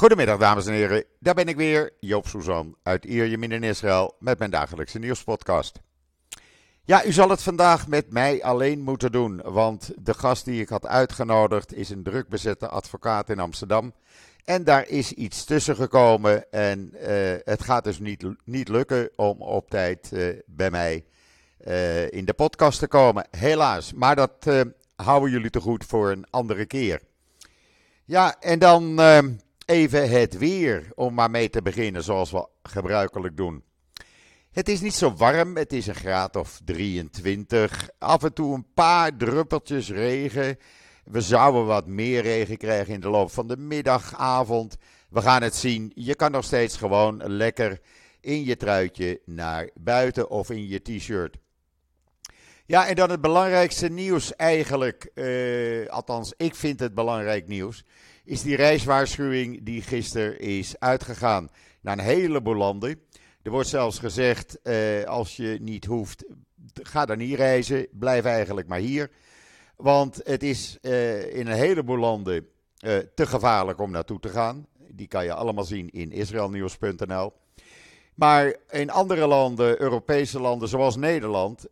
Goedemiddag dames en heren, daar ben ik weer, Joop Suzan uit Ierjemien in Israël met mijn dagelijkse nieuwspodcast. Ja, u zal het vandaag met mij alleen moeten doen, want de gast die ik had uitgenodigd is een druk bezette advocaat in Amsterdam. En daar is iets tussen gekomen en uh, het gaat dus niet, niet lukken om op tijd uh, bij mij uh, in de podcast te komen, helaas. Maar dat houden jullie te goed voor een andere keer. Ja, en dan even het weer, om maar mee te beginnen, zoals we gebruikelijk doen. Het is niet zo warm, het is een graad of 23. Af en toe een paar druppeltjes regen. We zouden wat meer regen krijgen in de loop van de middag, avond. We gaan het zien. Je kan nog steeds gewoon lekker in je truitje naar buiten of in je t-shirt. Ja, en dan het belangrijkste nieuws eigenlijk, uh, althans ik vind het belangrijk nieuws, is die reiswaarschuwing die gisteren is uitgegaan naar een heleboel landen. Er wordt zelfs gezegd, uh, als je niet hoeft, ga dan niet reizen, blijf eigenlijk maar hier. Want het is uh, in een heleboel landen te gevaarlijk om naartoe te gaan. Die kan je allemaal zien in israelnieuws.nl. Maar in andere landen, Europese landen zoals Nederland,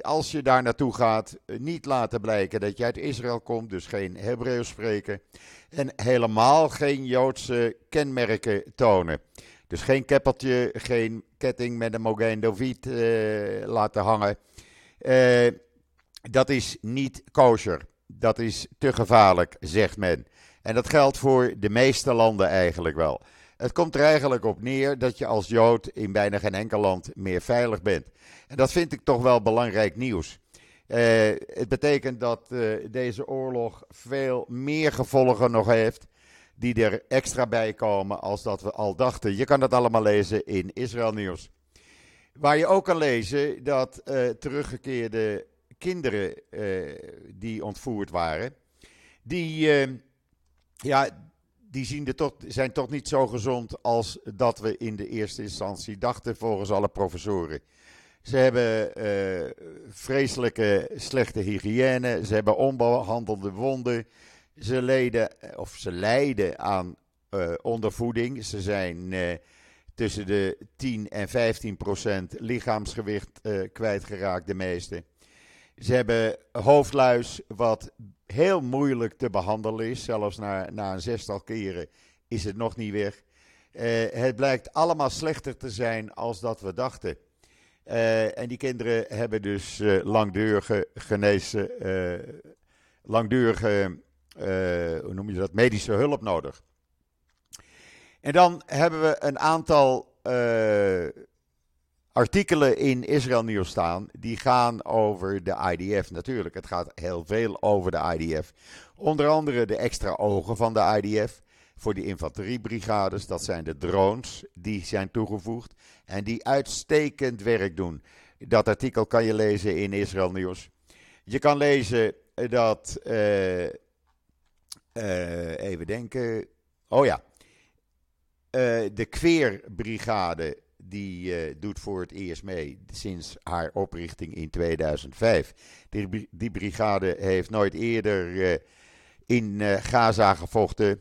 als je daar naartoe gaat, niet laten blijken dat je uit Israël komt, dus geen Hebreeuws spreken. En helemaal geen Joodse kenmerken tonen. Dus geen keppeltje, geen ketting met een Mogen David uh, laten hangen. Uh, dat is niet kosher. Dat is te gevaarlijk, zegt men. En dat geldt voor de meeste landen eigenlijk wel. Het komt er eigenlijk op neer dat je als Jood in bijna geen enkel land meer veilig bent. En dat vind ik toch wel belangrijk nieuws. Uh, het betekent dat uh, deze oorlog veel meer gevolgen nog heeft, die er extra bij komen als dat we al dachten. Je kan dat allemaal lezen in Israël Nieuws. Waar je ook kan lezen dat uh, teruggekeerde kinderen die ontvoerd waren, die, ja, die zien toch, zijn toch niet zo gezond als dat we in de eerste instantie dachten, volgens alle professoren. Ze hebben uh, vreselijke slechte hygiëne, ze hebben onbehandelde wonden, ze, leden, of ze lijden aan uh, ondervoeding. Ze zijn tussen de 10 en 15 procent lichaamsgewicht kwijtgeraakt, de meeste. Ze hebben hoofdluis, wat heel moeilijk te behandelen is. Zelfs na, na een zestal keren is het nog niet weg. Uh, het blijkt allemaal slechter te zijn als dat we dachten. Uh, en die kinderen hebben dus uh, langdurige genezen, langdurige, hoe noem je dat, medische hulp nodig. En dan hebben we een aantal artikelen in Israël Nieuws staan. Die gaan over de IDF natuurlijk. Het gaat heel veel over de IDF. Onder andere de extra ogen van de IDF voor die infanteriebrigades. Dat zijn de drones die zijn toegevoegd en die uitstekend werk doen. Dat artikel kan je lezen in Israël Nieuws. Je kan lezen dat. Uh, uh, even denken. Oh ja. Uh, de Kweerbrigade die uh, doet voor het eerst mee sinds haar oprichting in 2005. Die, brigade heeft nooit eerder uh, in uh, Gaza gevochten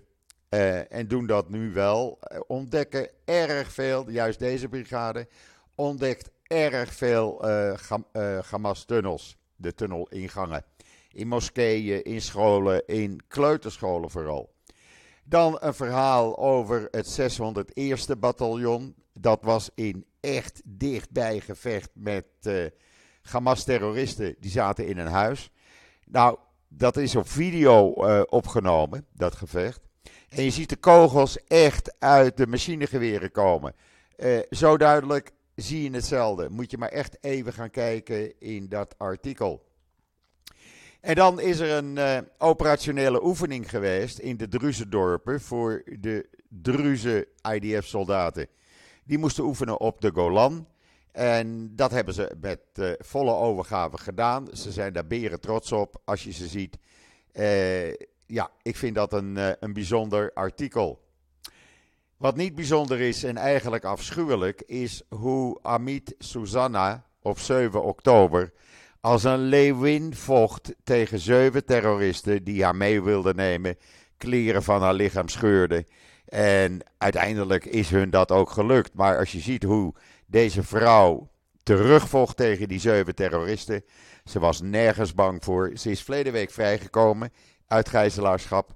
en doen dat nu wel. ontdekken erg veel, juist deze brigade, ontdekt erg veel Hamas-tunnels, de tunnelingangen. In moskeeën, in scholen, in kleuterscholen vooral. Dan een verhaal over het 601ste bataljon dat was in echt dichtbij gevecht met uh, Hamas-terroristen. Die zaten in een huis. Nou, dat is op video uh, opgenomen, dat gevecht. En je ziet de kogels echt uit de machinegeweren komen. Uh, zo duidelijk zie je hetzelfde. Moet je maar echt even gaan kijken in dat artikel. En dan is er een operationele oefening geweest in de Druze-dorpen voor de Druze IDF-soldaten. Die moesten oefenen op de Golan. En dat hebben ze met uh, volle overgave gedaan. Ze zijn daar beren trots op als je ze ziet. Uh, ja, ik vind dat een, uh, een bijzonder artikel. Wat niet bijzonder is en eigenlijk afschuwelijk is hoe Amit Susanna op 7 oktober als een leeuwin vocht tegen zeven terroristen die haar mee wilden nemen, kleren van haar lichaam scheurden En uiteindelijk is hun dat ook gelukt. Maar als je ziet hoe deze vrouw terugvocht tegen die zeven terroristen. Ze was nergens bang voor. Ze is verleden week vrijgekomen uit gijzelaarschap.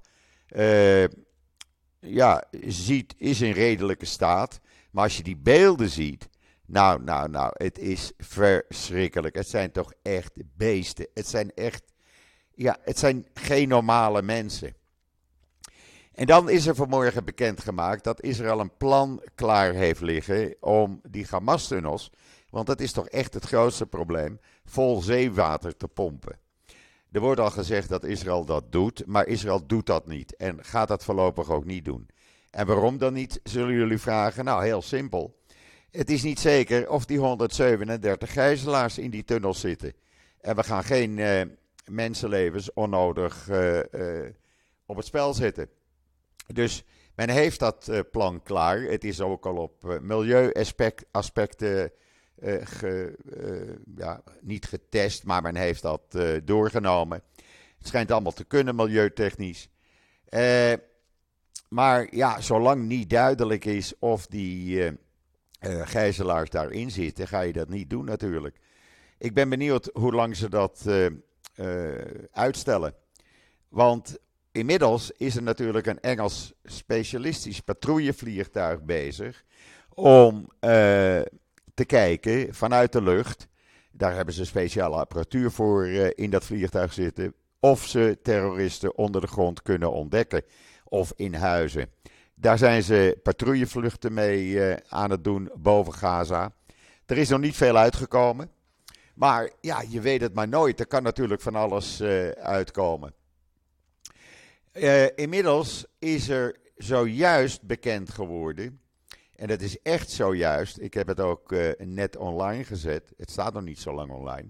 Uh, ja, ziet, is in redelijke staat. Maar als je die beelden ziet. Nou, nou, nou, het is verschrikkelijk. Het zijn toch echt beesten. Het zijn echt. Ja, het zijn geen normale mensen. En dan is er vanmorgen bekendgemaakt dat Israël een plan klaar heeft liggen om die Hamas-tunnels, want dat is toch echt het grootste probleem, vol zeewater te pompen. Er wordt al gezegd dat Israël dat doet, maar Israël doet dat niet en gaat dat voorlopig ook niet doen. En waarom dan niet, zullen jullie vragen? Nou, heel simpel. Het is niet zeker of die 137 gijzelaars in die tunnels zitten. En we gaan geen uh, mensenlevens onnodig uh, uh, op het spel zetten. Dus men heeft dat plan klaar. Het is ook al op milieuaspecten ge, ja, niet getest, maar men heeft dat doorgenomen. Het schijnt allemaal te kunnen, milieutechnisch. maar ja, zolang niet duidelijk is of die gijzelaars daarin zitten, ga je dat niet doen natuurlijk. Ik ben benieuwd hoe lang ze dat uitstellen. Want inmiddels is er natuurlijk een Engels specialistisch patrouillevliegtuig bezig om te kijken vanuit de lucht. Daar hebben ze speciale apparatuur voor in dat vliegtuig zitten. Of ze terroristen onder de grond kunnen ontdekken of in huizen. Daar zijn ze patrouillevluchten mee eh, aan het doen boven Gaza. Er is nog niet veel uitgekomen. Maar ja, je weet het maar nooit. Er kan natuurlijk van alles uitkomen. Uh, inmiddels is er zojuist bekend geworden. En dat is echt zojuist. Ik heb het ook uh, net online gezet. Het staat nog niet zo lang online.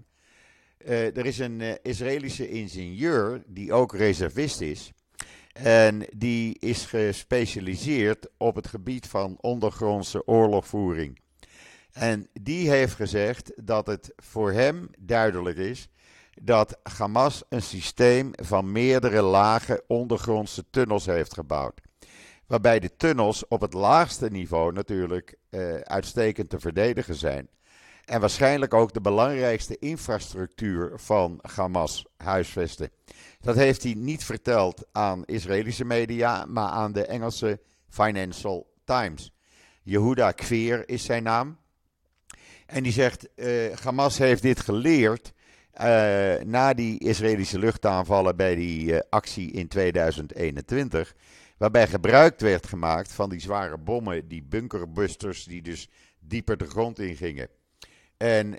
er is een Israëlische ingenieur die ook reservist is. En die is gespecialiseerd op het gebied van ondergrondse oorlogvoering. En die heeft gezegd dat het voor hem duidelijk is dat Hamas een systeem van meerdere lage ondergrondse tunnels heeft gebouwd. Waarbij de tunnels op het laagste niveau natuurlijk eh, uitstekend te verdedigen zijn. En waarschijnlijk ook de belangrijkste infrastructuur van Hamas huisvesten. Dat heeft hij niet verteld aan Israëlische media, maar aan de Engelse Financial Times. Yehuda Kveer is zijn naam. En die zegt: uh, Hamas heeft dit geleerd na die Israëlische luchtaanvallen bij die uh, actie in 2021. Waarbij gebruik werd gemaakt van die zware bommen, die bunkerbusters, die dus dieper de grond in gingen. En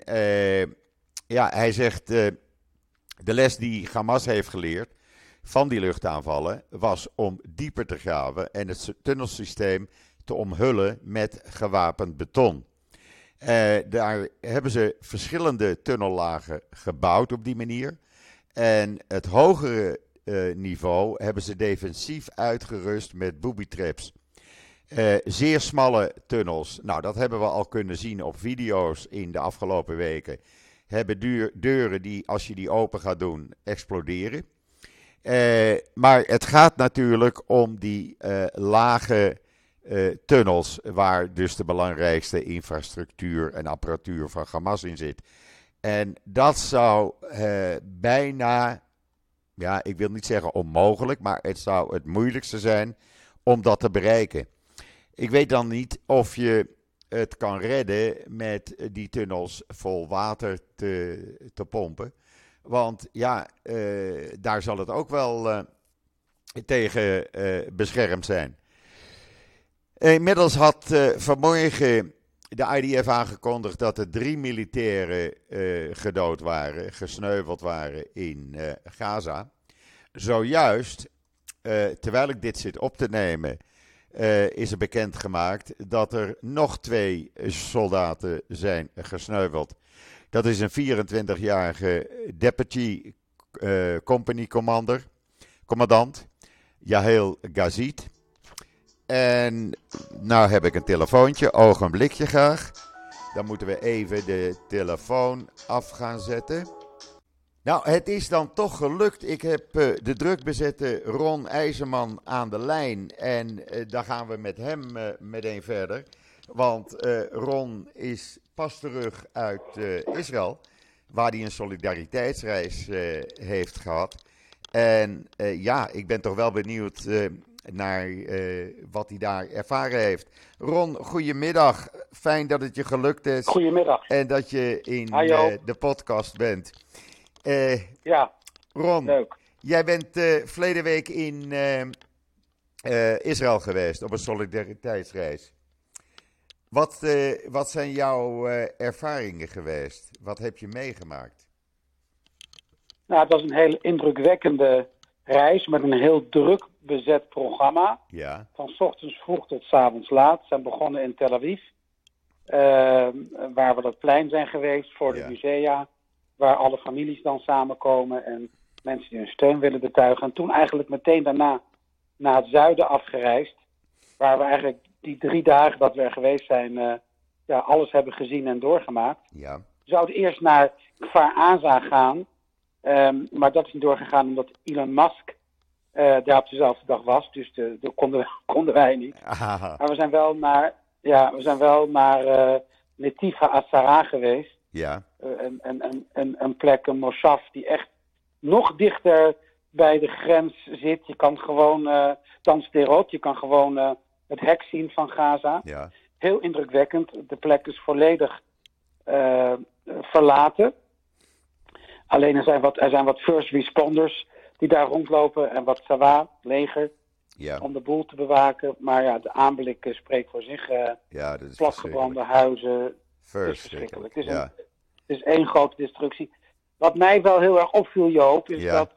ja, hij zegt de les die Hamas heeft geleerd van die luchtaanvallen was om dieper te graven en het tunnelsysteem te omhullen met gewapend beton. Uh, daar hebben ze verschillende tunnellagen gebouwd op die manier. En het hogere uh, niveau hebben ze defensief uitgerust met booby traps. Uh, zeer smalle tunnels. Nou, dat hebben we al kunnen zien op video's in de afgelopen weken hebben deuren die, als je die open gaat doen, exploderen. Maar het gaat natuurlijk om die lage uh, tunnels, waar dus de belangrijkste infrastructuur en apparatuur van Hamas in zit. En dat zou bijna, ja, ik wil niet zeggen onmogelijk, maar het zou het moeilijkste zijn om dat te bereiken. Ik weet dan niet of je het kan redden met die tunnels vol water te, te pompen. Want ja, uh, daar zal het ook wel tegen beschermd zijn. Inmiddels had vanmorgen de IDF aangekondigd dat er drie militairen gedood waren, gesneuveld waren in Gaza. Zojuist, terwijl ik dit zit op te nemen, is er bekendgemaakt dat er nog twee soldaten zijn gesneuveld. Dat is een 24-jarige deputy company commander, commandant, Yahel Gazit. En nou heb ik een telefoontje, ogenblikje graag. Dan moeten we even de telefoon af gaan zetten. Nou, het is dan toch gelukt. Ik heb uh, de drukbezette Ron IJzerman aan de lijn. En uh, daar gaan we met hem uh, meteen verder. Want Ron is pas terug uit Israël, waar hij een solidariteitsreis heeft gehad. En ja, ik ben toch wel benieuwd naar wat hij daar ervaren heeft. Ron, goedemiddag. Fijn dat het je gelukt is. Goedemiddag. En dat je in de podcast bent. Uh, ja, Ron, leuk. jij bent uh, verleden week in Israël geweest op een solidariteitsreis. Wat, wat zijn jouw ervaringen geweest? Wat heb je meegemaakt? Nou, het was een heel indrukwekkende reis met een heel druk bezet programma. Ja. Van s ochtends vroeg tot s avonds laat. We zijn begonnen in Tel Aviv. waar we dat plein zijn geweest voor de Ja. musea waar alle families dan samenkomen en mensen die hun steun willen betuigen. En toen eigenlijk meteen daarna naar het zuiden afgereisd, waar we eigenlijk die drie dagen dat we er geweest zijn, uh, ja, alles hebben gezien en doorgemaakt. Ja. We zouden eerst naar Kfar Aza gaan, um, maar dat is niet doorgegaan omdat Elon Musk uh, daar op dezelfde dag was, dus dat konden, konden, wij niet. Aha. Maar we zijn wel naar, ja, we zijn wel naar uh, Netiva Asara geweest. Ja. Een, een, een, een plek, een moshav, die echt nog dichter bij de grens zit. Je kan gewoon, uh, dan Sderot, je kan gewoon het hek zien van Gaza. Ja. Heel indrukwekkend. De plek is volledig verlaten. Alleen er zijn, wat, er zijn wat first responders die daar rondlopen en wat Sawa, leger, ja. om de boel te bewaken. Maar ja, de aanblik spreekt voor zich. ja, dat is platgebrande huizen. Verschrikkelijk. Het is verschrikkelijk. Het is, ja. een, het is één grote destructie. Wat mij wel heel erg opviel, Joop, is Ja. dat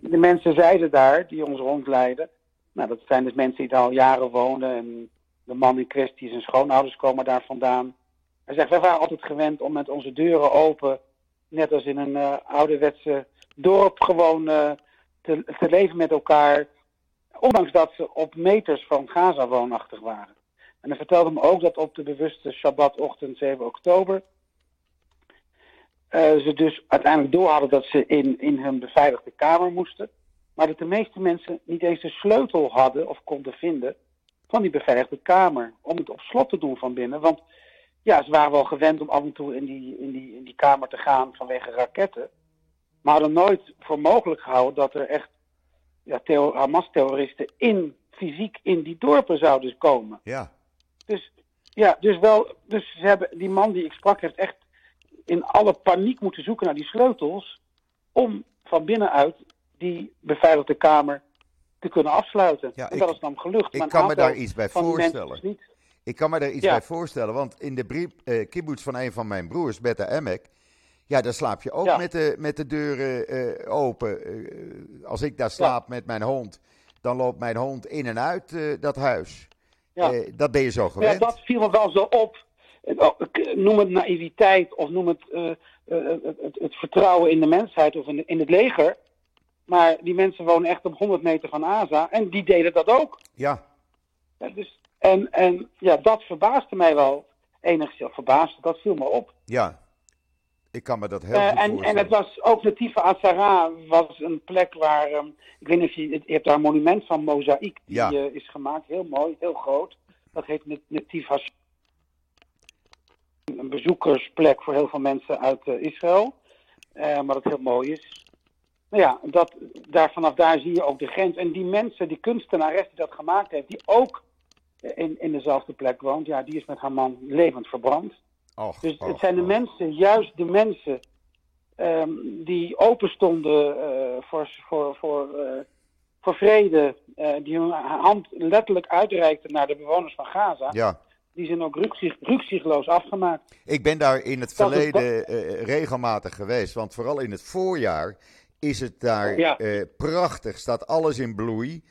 de mensen zeiden daar, die ons rondleiden. Nou, dat zijn dus mensen die daar al jaren wonen. En de man in kwestie, zijn schoonouders komen daar vandaan. Hij zegt, wij waren altijd gewend om met onze deuren open, net als in een uh, ouderwetse dorp, gewoon uh, te, leven met elkaar. Ondanks dat ze op meters van Gaza woonachtig waren. En hij vertelde me ook dat op de bewuste Shabbatochtend 7 oktober uh, ze dus uiteindelijk door hadden dat ze in, in hun beveiligde kamer moesten. Maar dat de meeste mensen niet eens de sleutel hadden of konden vinden van die beveiligde kamer. Om het op slot te doen van binnen. Want ja, ze waren wel gewend om af en toe in die, in die, in die kamer te gaan vanwege raketten. Maar hadden nooit voor mogelijk gehouden dat er echt ja, Hamas-terroristen in, fysiek in die dorpen zouden komen. Ja. Dus ja, dus wel, dus ze hebben, die man die ik sprak heeft echt in alle paniek moeten zoeken naar die sleutels om van binnenuit die beveiligde kamer te kunnen afsluiten. Ja, en ik- dat is dan gelukt. ik maar kan me daar iets bij voorstellen. niet. Ik kan me daar iets Ja. bij voorstellen, want in de brief, eh, kibbutz van een van mijn broers, Betta Emek, ja, daar slaap je ook Ja. met, de, met de deuren eh, open. Eh, als ik daar slaap met mijn hond, dan loopt mijn hond in en uit dat huis. Ja. Dat ben je zo Ja, gewend. dat viel me wel zo op. Oh, Noem het naïviteit of noem het, het, het, vertrouwen in de mensheid of in, de- in het leger. Maar die mensen wonen echt op 100 meter van Aza en die deden dat ook. Ja, Ja, dus, en, en ja, dat verbaasde mij wel enigszins. Verbaasde, dat viel me op. ja. Ik kan me dat heel Eh, goed en, en voorstellen. het was ook Nativa Azara was een plek waar, ehm, ik weet niet of je, je hebt daar een monument van mozaïek die Ja. eh, is gemaakt, heel mooi, heel groot. Dat heet Nat- Nativa Azara. Een bezoekersplek voor heel veel mensen uit eh, Israël, maar dat heel mooi is. Nou ja, dat, daar, vanaf daar zie je ook de grens. En die mensen, die kunstenares die dat gemaakt heeft, die ook in, in dezelfde plek woont, ja, die is met haar man levend verbrand. Och, Dus och, het zijn de och. mensen, juist de mensen, ehm, die open stonden eh, voor, voor, voor, eh, voor vrede, eh, die hun hand letterlijk uitreikten naar de bewoners van Gaza, Ja, die zijn ook rukzicht, rukzichtloos afgemaakt. ik ben daar in het Dat verleden regelmatig geweest, want vooral in het voorjaar is het daar Ja. prachtig, staat alles in bloei.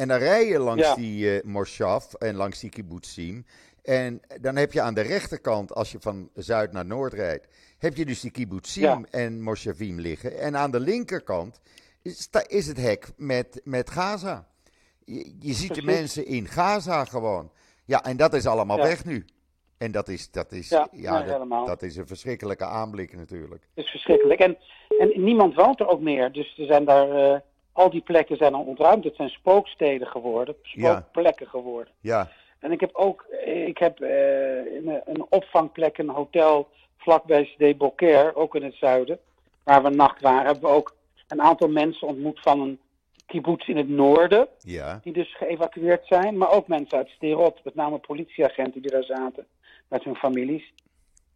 En dan rij je langs Ja. die Moshav en langs die kibbutzim. En dan heb je aan de rechterkant, als je van zuid naar noord rijdt, heb je dus die kibbutzim Ja. en Moshavim liggen. En aan de linkerkant is, is het hek met, met Gaza. Je, je ziet de mensen in Gaza gewoon. Ja, en dat is allemaal Ja. weg nu. En dat is, dat is, Ja, dat is een verschrikkelijke aanblik natuurlijk. Het is verschrikkelijk. En, en niemand woont er ook meer. Dus er zijn daar, eh, al die plekken zijn al ontruimd. Het zijn spooksteden geworden, Ja. spookplekken geworden. Ja, En ik heb ook ik heb, eh, een, een opvangplek, een hotel vlakbij Sde Beaucaire, ook in het zuiden, waar we nacht waren. Hebben we ook een aantal mensen ontmoet van een kibbutz in het noorden, ja, die dus geëvacueerd zijn. Maar ook mensen uit Sterot, met name politieagenten die daar zaten met hun families.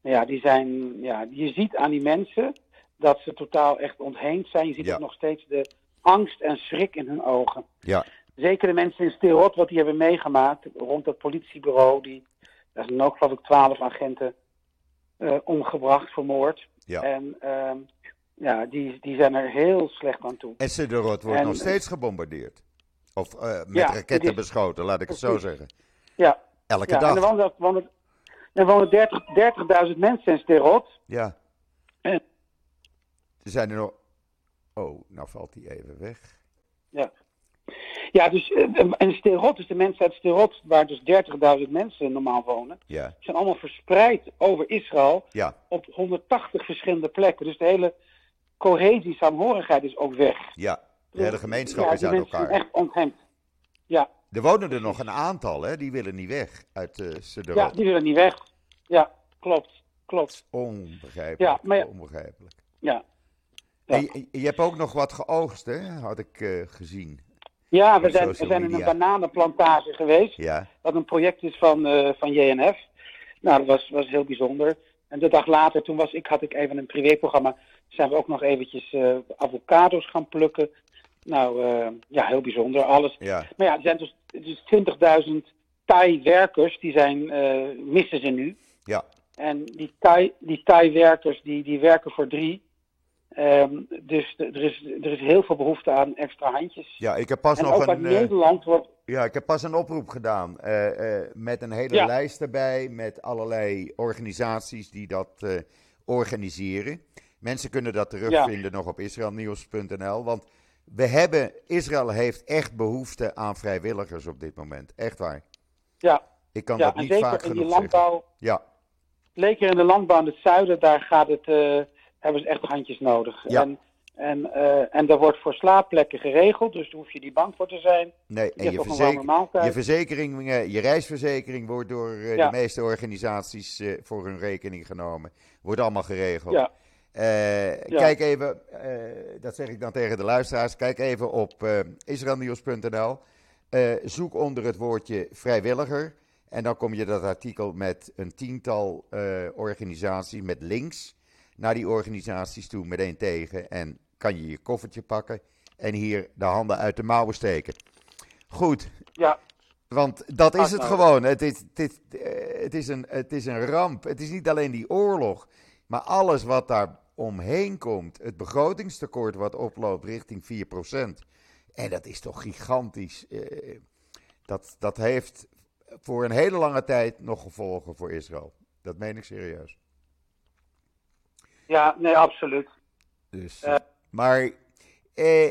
Ja, die zijn, ja, je ziet aan die mensen dat ze totaal echt ontheemd zijn. Je ziet Ja. ook nog steeds de angst en schrik in hun ogen. ja, Zeker de mensen in Sterot, wat die hebben meegemaakt rond dat politiebureau. Die, daar zijn ook geloof ik twaalf agenten eh, omgebracht, vermoord. ja. En ehm, ja, die, die zijn er heel slecht aan toe. En Sederot wordt En- nog steeds gebombardeerd. Of eh, met Ja, raketten het is- beschoten, laat ik het zo zeggen. Ja, Elke ja en er dag. wonen, wonen, er wonen 30 30.000 mensen in Sterot. Ja. En- Er zijn er nog... Oh, nou valt hij even weg. Ja, ja dus eh, en Sterot, dus de mensen uit Sterot, waar dus 30.000 mensen normaal wonen, Ja, zijn allemaal verspreid over Israël ja, op 180 verschillende plekken. Dus de hele cohesie, saamhorigheid is ook weg. ja. De hele gemeenschap Ja, is die uit mensen zijn elkaar. echt onthemd. Ja, Er wonen er nog een aantal, hè? Die willen niet weg uit uh, ja, Sederot. die willen niet weg. Ja, klopt, klopt. Onbegrijpelijk. Ja, maar ja- Onbegrijpelijk. Ja, Ja. Je, je hebt ook nog wat geoogst, hè? Had ik eh, gezien. ja we, zijn, we zijn in een bananenplantage geweest. Ja, Wat een project is van, eh, van JNF. Nou, dat was, was heel bijzonder. En de dag later, toen was ik, had ik even een privéprogramma. Zijn we ook nog eventjes eh, avocado's gaan plukken. Nou, ja, heel bijzonder. Alles. ja, Maar ja, er zijn dus, dus 20.000 Thai-werkers, die zijn, missen ze nu. ja, En die Thai, die Thai-werkers, die, die werken voor drie. Ehm, dus er is, er is heel veel behoefte aan extra handjes. ja. Ik heb pas en nog ook een... eh, Nederland wordt... Ja, ik heb pas een oproep gedaan eh, eh, met een hele Ja. lijst erbij, met allerlei organisaties die dat organiseren. Mensen kunnen dat terugvinden nog op israelnieuws.nl, want we hebben, Israël heeft echt behoefte aan vrijwilligers op dit moment, echt waar. Ja, Ik kan ja dat niet zeker vaak in die genoeg zeggen. landbouw... Ja, Zeker in de landbouw in het zuiden, daar gaat het, hebben ze echt handjes nodig. Ja. En, en, eh, en daar wordt voor slaapplekken geregeld, dus daar hoef je niet bang voor te zijn. nee, Je en je, verzeker- je verzekering, je reisverzekering wordt door eh, Ja. de meeste organisaties eh, voor hun rekening genomen. Wordt allemaal geregeld. Ja, Ja. Kijk even, dat zeg ik dan tegen de luisteraars, kijk even op israelnieuws.nl. Zoek onder het woordje vrijwilliger. En dan kom je dat artikel met een tiental organisaties met links naar die organisaties toe, meteen tegen. En kan je je koffertje pakken en hier de handen uit de mouwen steken. Goed, ja, want dat is het nodig. gewoon. Het is, het, is, eh, het, is een, het is een ramp. Het is niet alleen die oorlog, maar alles wat daar omheen komt. Het begrotingstekort wat oploopt richting 4%. En dat is toch gigantisch. Eh, dat, dat heeft voor een hele lange tijd nog gevolgen voor Israël. Dat meen ik serieus. Ja, nee, absoluut. Dus, Eh. maar eh,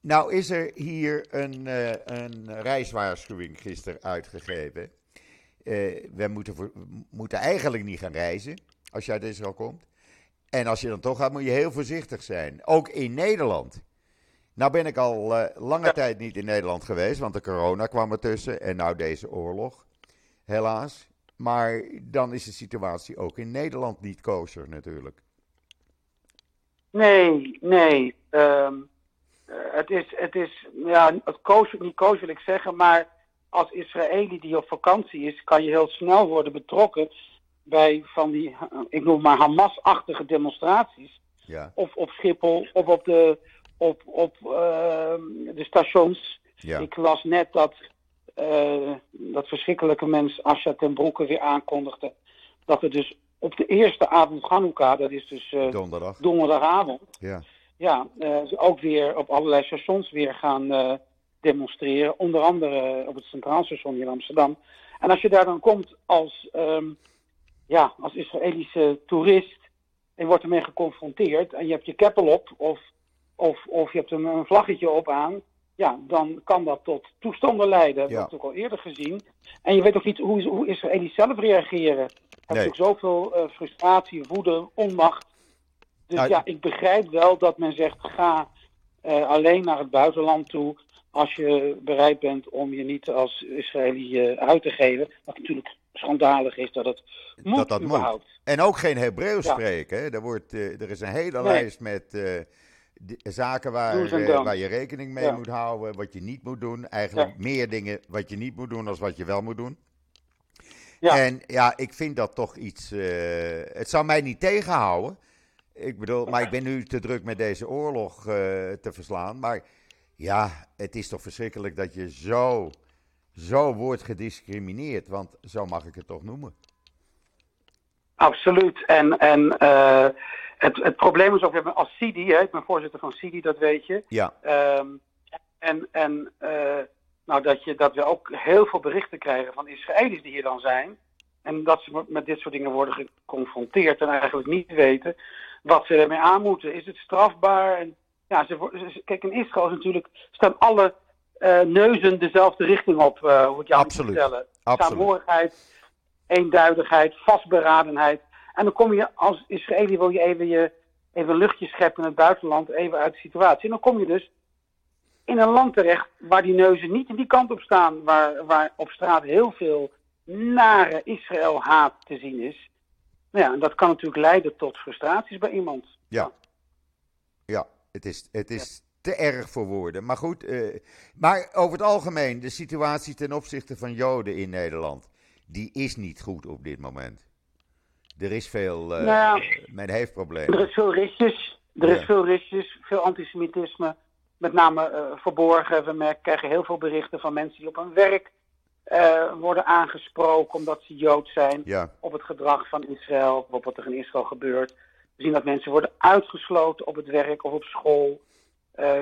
nou is er hier een, eh, een reiswaarschuwing gisteren uitgegeven. Eh, we moeten, voor- moeten eigenlijk niet gaan reizen als je uit Israël komt. En als je dan toch gaat, moet je heel voorzichtig zijn. Ook in Nederland. Nou ben ik al lange Ja. tijd niet in Nederland geweest, want de corona kwam ertussen en nou deze oorlog, helaas. Maar dan is de situatie ook in Nederland niet kosher natuurlijk. Nee, nee. ehm, eh, het is, het is, ja, het koos, niet koos wil ik zeggen, maar als Israëli die op vakantie is, kan je heel snel worden betrokken bij van die, eh, ik noem maar Hamas-achtige demonstraties. Ja, Of op Schiphol, of op de, op, op, ehm, de stations. ja, Ik las net dat eh, dat verschrikkelijke mens Asja ten Broeke weer aankondigde dat er dus op de eerste avond Hanukkah, dat is dus eh, donderdag. donderdagavond, Ja, ja, eh, ze ook weer op allerlei stations weer gaan eh, demonstreren. Onder andere op het Centraal Station hier in Amsterdam. En als je daar dan komt als, ehm, ja, als Israëlische toerist en je wordt ermee geconfronteerd en je hebt je keppel op of, of, of je hebt een, een vlaggetje op aan, ja, dan kan dat tot toestanden leiden. Dat Ja. hebben we ook al eerder gezien. En je weet ook niet hoe, hoe Israëli's zelf reageren. Er is Nee. natuurlijk zoveel eh, frustratie, woede, onmacht. Dus Nou, ja, ik begrijp wel dat men zegt: ga eh, alleen naar het buitenland toe. Als je bereid bent om je niet als Israëli eh, uit te geven. Wat natuurlijk schandalig is dat het moet. dat dat moet. En ook geen Hebreeuws Ja. spreken. Hè? Er, wordt, er is een hele Nee. lijst met zaken waar, eh, waar je rekening mee Ja. moet houden. Wat je niet moet doen. Eigenlijk meer dingen wat je niet moet doen als wat je wel moet doen. Ja. En ja, ik vind dat toch iets. eh, het zou mij niet tegenhouden. Ik bedoel, maar ik ben nu te druk met deze oorlog eh, te verslaan. Maar ja, het is toch verschrikkelijk dat je zo, zo wordt gediscrimineerd. Want zo mag ik het toch noemen. Absoluut. En, en het, het probleem is ook, als Sidi, hè, ik ben voorzitter van Sidi, dat weet je. Ja, Ehm, en en eh, nou, dat, je, dat we ook heel veel berichten krijgen van Israëli's die hier dan zijn. En dat ze met dit soort dingen worden geconfronteerd en eigenlijk niet weten wat ze ermee aan moeten. Is het strafbaar? En, ja, ze, kijk, in Israël is natuurlijk, staan alle eh, neuzen dezelfde richting op, eh hoe ik jou moet vertellen. absoluut. Saamhorigheid, eenduidigheid, vastberadenheid. En dan kom je als Israëli, wil je even, je even luchtje scheppen in het buitenland, even uit de situatie. En dan kom je dus in een land terecht waar die neuzen niet in die kant op staan, waar, waar op straat heel veel nare Israël-haat te zien is. Nou ja, en dat kan natuurlijk leiden tot frustraties bij iemand. Ja. Ja, het is, het is te erg voor woorden. Maar goed, eh, maar over het algemeen, de situatie ten opzichte van Joden in Nederland, die is niet goed op dit moment. Er is veel, eh, Nou men heeft Er problemen. is veel risjes, er Ja. is veel risjes, veel antisemitisme, met name eh, verborgen. We merken, krijgen heel veel berichten van mensen die op hun werk eh, worden aangesproken omdat ze Jood zijn. Ja, op het gedrag van Israël, op wat er in Israël gebeurt. We zien dat mensen worden uitgesloten op het werk of op school.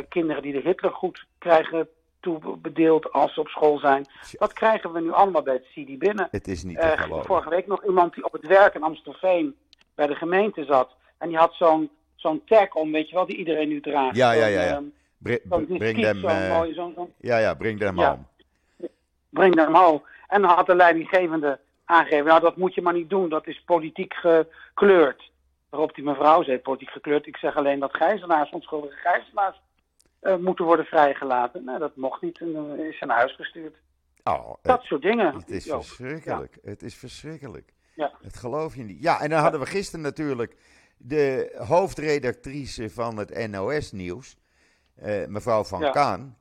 Kinderen die de Hitlergoed krijgen toebedeeld als ze op school zijn. Dat krijgen we nu allemaal bij het CIDI binnen. het is niet te Eh, geloven. vorige week nog iemand die op het werk in Amstelveen bij de gemeente zat. En die had zo'n zo'n tag om, weet je wel, die iedereen nu draagt. Ja, ja, ja, ja. Br- zo'n bring disquiet, them, zo'n mooie- zo'n- zo'n- ja, ja, bring them Ja. home. breng hem home. En dan had de leidinggevende aangegeven, nou dat moet je maar niet doen, dat is politiek gekleurd. Waarop die mevrouw zei, politiek gekleurd, ik zeg alleen dat gijzelaars, onschuldige gijzelaars, eh, moeten worden vrijgelaten. Nou, dat mocht niet en eh, is ze naar huis gestuurd. Oh, Dat soort dingen. Het is Joop. verschrikkelijk. Het is verschrikkelijk. Ja. Het geloof je niet. Ja, en dan hadden we gisteren natuurlijk de hoofdredactrice van het NOS-nieuws, eh, mevrouw Van Ja. Kaan.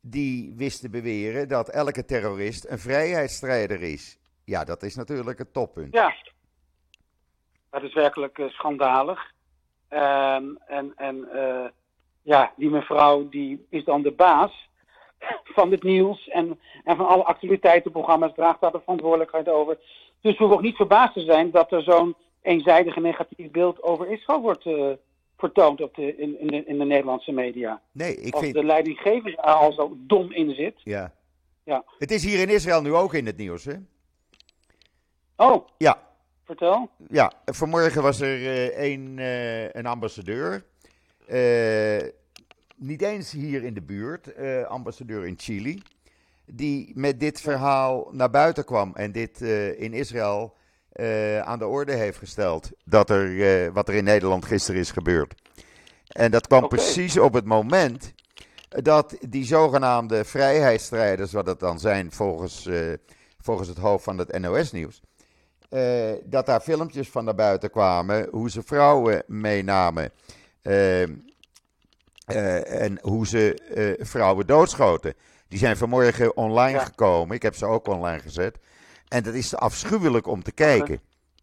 Die wist te beweren dat elke terrorist een vrijheidsstrijder is. Ja, dat is natuurlijk het toppunt. Ja, dat is werkelijk eh, schandalig. Ehm, en en eh, ja, die mevrouw die is dan de baas van het nieuws en, en van alle actualiteitenprogramma's draagt daar de verantwoordelijkheid over. Dus we hoeven ook niet verbaasd te zijn dat er zo'n eenzijdig en negatief beeld over Israël wordt eh, vertoond op de, in, in, de, in de Nederlandse media. Nee, ik Als vind... de leidinggevende er al zo dom in zit. Ja. Ja. Het is hier in Israël nu ook in het nieuws, hè? Oh, Ja, vertel. Ja, vanmorgen was er eh, een, eh, een ambassadeur. Eh, niet eens hier in de buurt, eh, ambassadeur in Chili. Die met dit verhaal naar buiten kwam en dit eh, in Israël aan de orde heeft gesteld. Dat er, wat er in Nederland gisteren is gebeurd. En dat kwam precies op het moment dat die zogenaamde vrijheidsstrijders, wat het dan zijn volgens, volgens het hoofd van het NOS-nieuws. Dat daar filmpjes van naar buiten kwamen, hoe ze vrouwen meenamen en hoe ze eh, vrouwen doodschoten. Die zijn vanmorgen online Ja. gekomen, ik heb ze ook online gezet. En dat is te afschuwelijk om te kijken.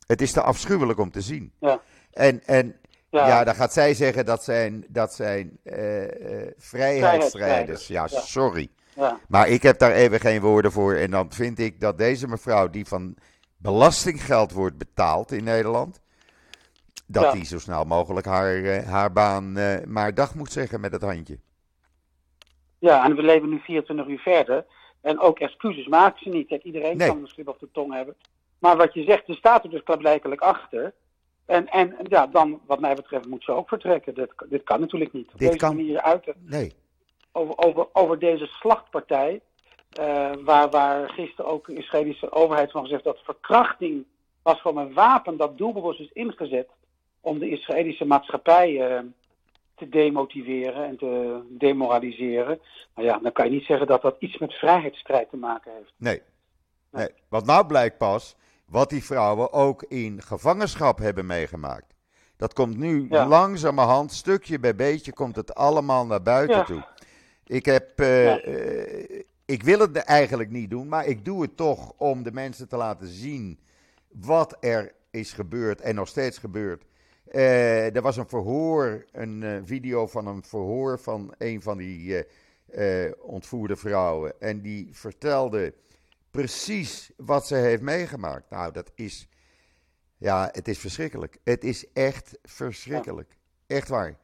Het is te afschuwelijk om te zien. Ja. En, en ja. Ja, dan gaat zij zeggen dat zijn, dat zijn eh, eh, vrijheidsstrijders. Ja, Ja. sorry. ja. Maar ik heb daar even geen woorden voor. En dan vind ik dat deze mevrouw, die van belastinggeld wordt betaald in Nederland, dat Ja. die zo snel mogelijk haar, eh, haar baan eh, maar dag moet zeggen met het handje. Ja, en we leven nu 24 uur verder. En ook excuses maken ze niet. Kijk, iedereen Nee. kan misschien op de tong hebben. Maar wat je zegt, er staat er dus klaarblijkelijk achter. En, en ja, dan, wat mij betreft, moet ze ook vertrekken. Dit, dit kan natuurlijk niet. Op Dit deze kan. manier uiten. Nee. over, over, over deze slachtpartij. Uh, waar, waar gisteren ook de Israëlische overheid van gezegd dat verkrachting was gewoon een wapen dat doelbewust is ingezet om de Israëlische maatschappij uh, te demotiveren en te demoraliseren. Nou ja, dan kan je niet zeggen dat dat iets met vrijheidsstrijd te maken heeft. Nee. nee. Want nou blijkt pas wat die vrouwen ook in gevangenschap hebben meegemaakt. Dat komt nu ja. langzamerhand, stukje bij beetje, komt het allemaal naar buiten ja. toe. Ik heb, uh, ja. uh, ik wil het eigenlijk niet doen, maar ik doe het toch om de mensen te laten zien wat er is gebeurd en nog steeds gebeurt. Uh, er was een verhoor, een video van een verhoor van een van die ontvoerde vrouwen. En die vertelde precies wat ze heeft meegemaakt. Nou, dat is, ja, het is verschrikkelijk. Het is echt verschrikkelijk. Echt waar.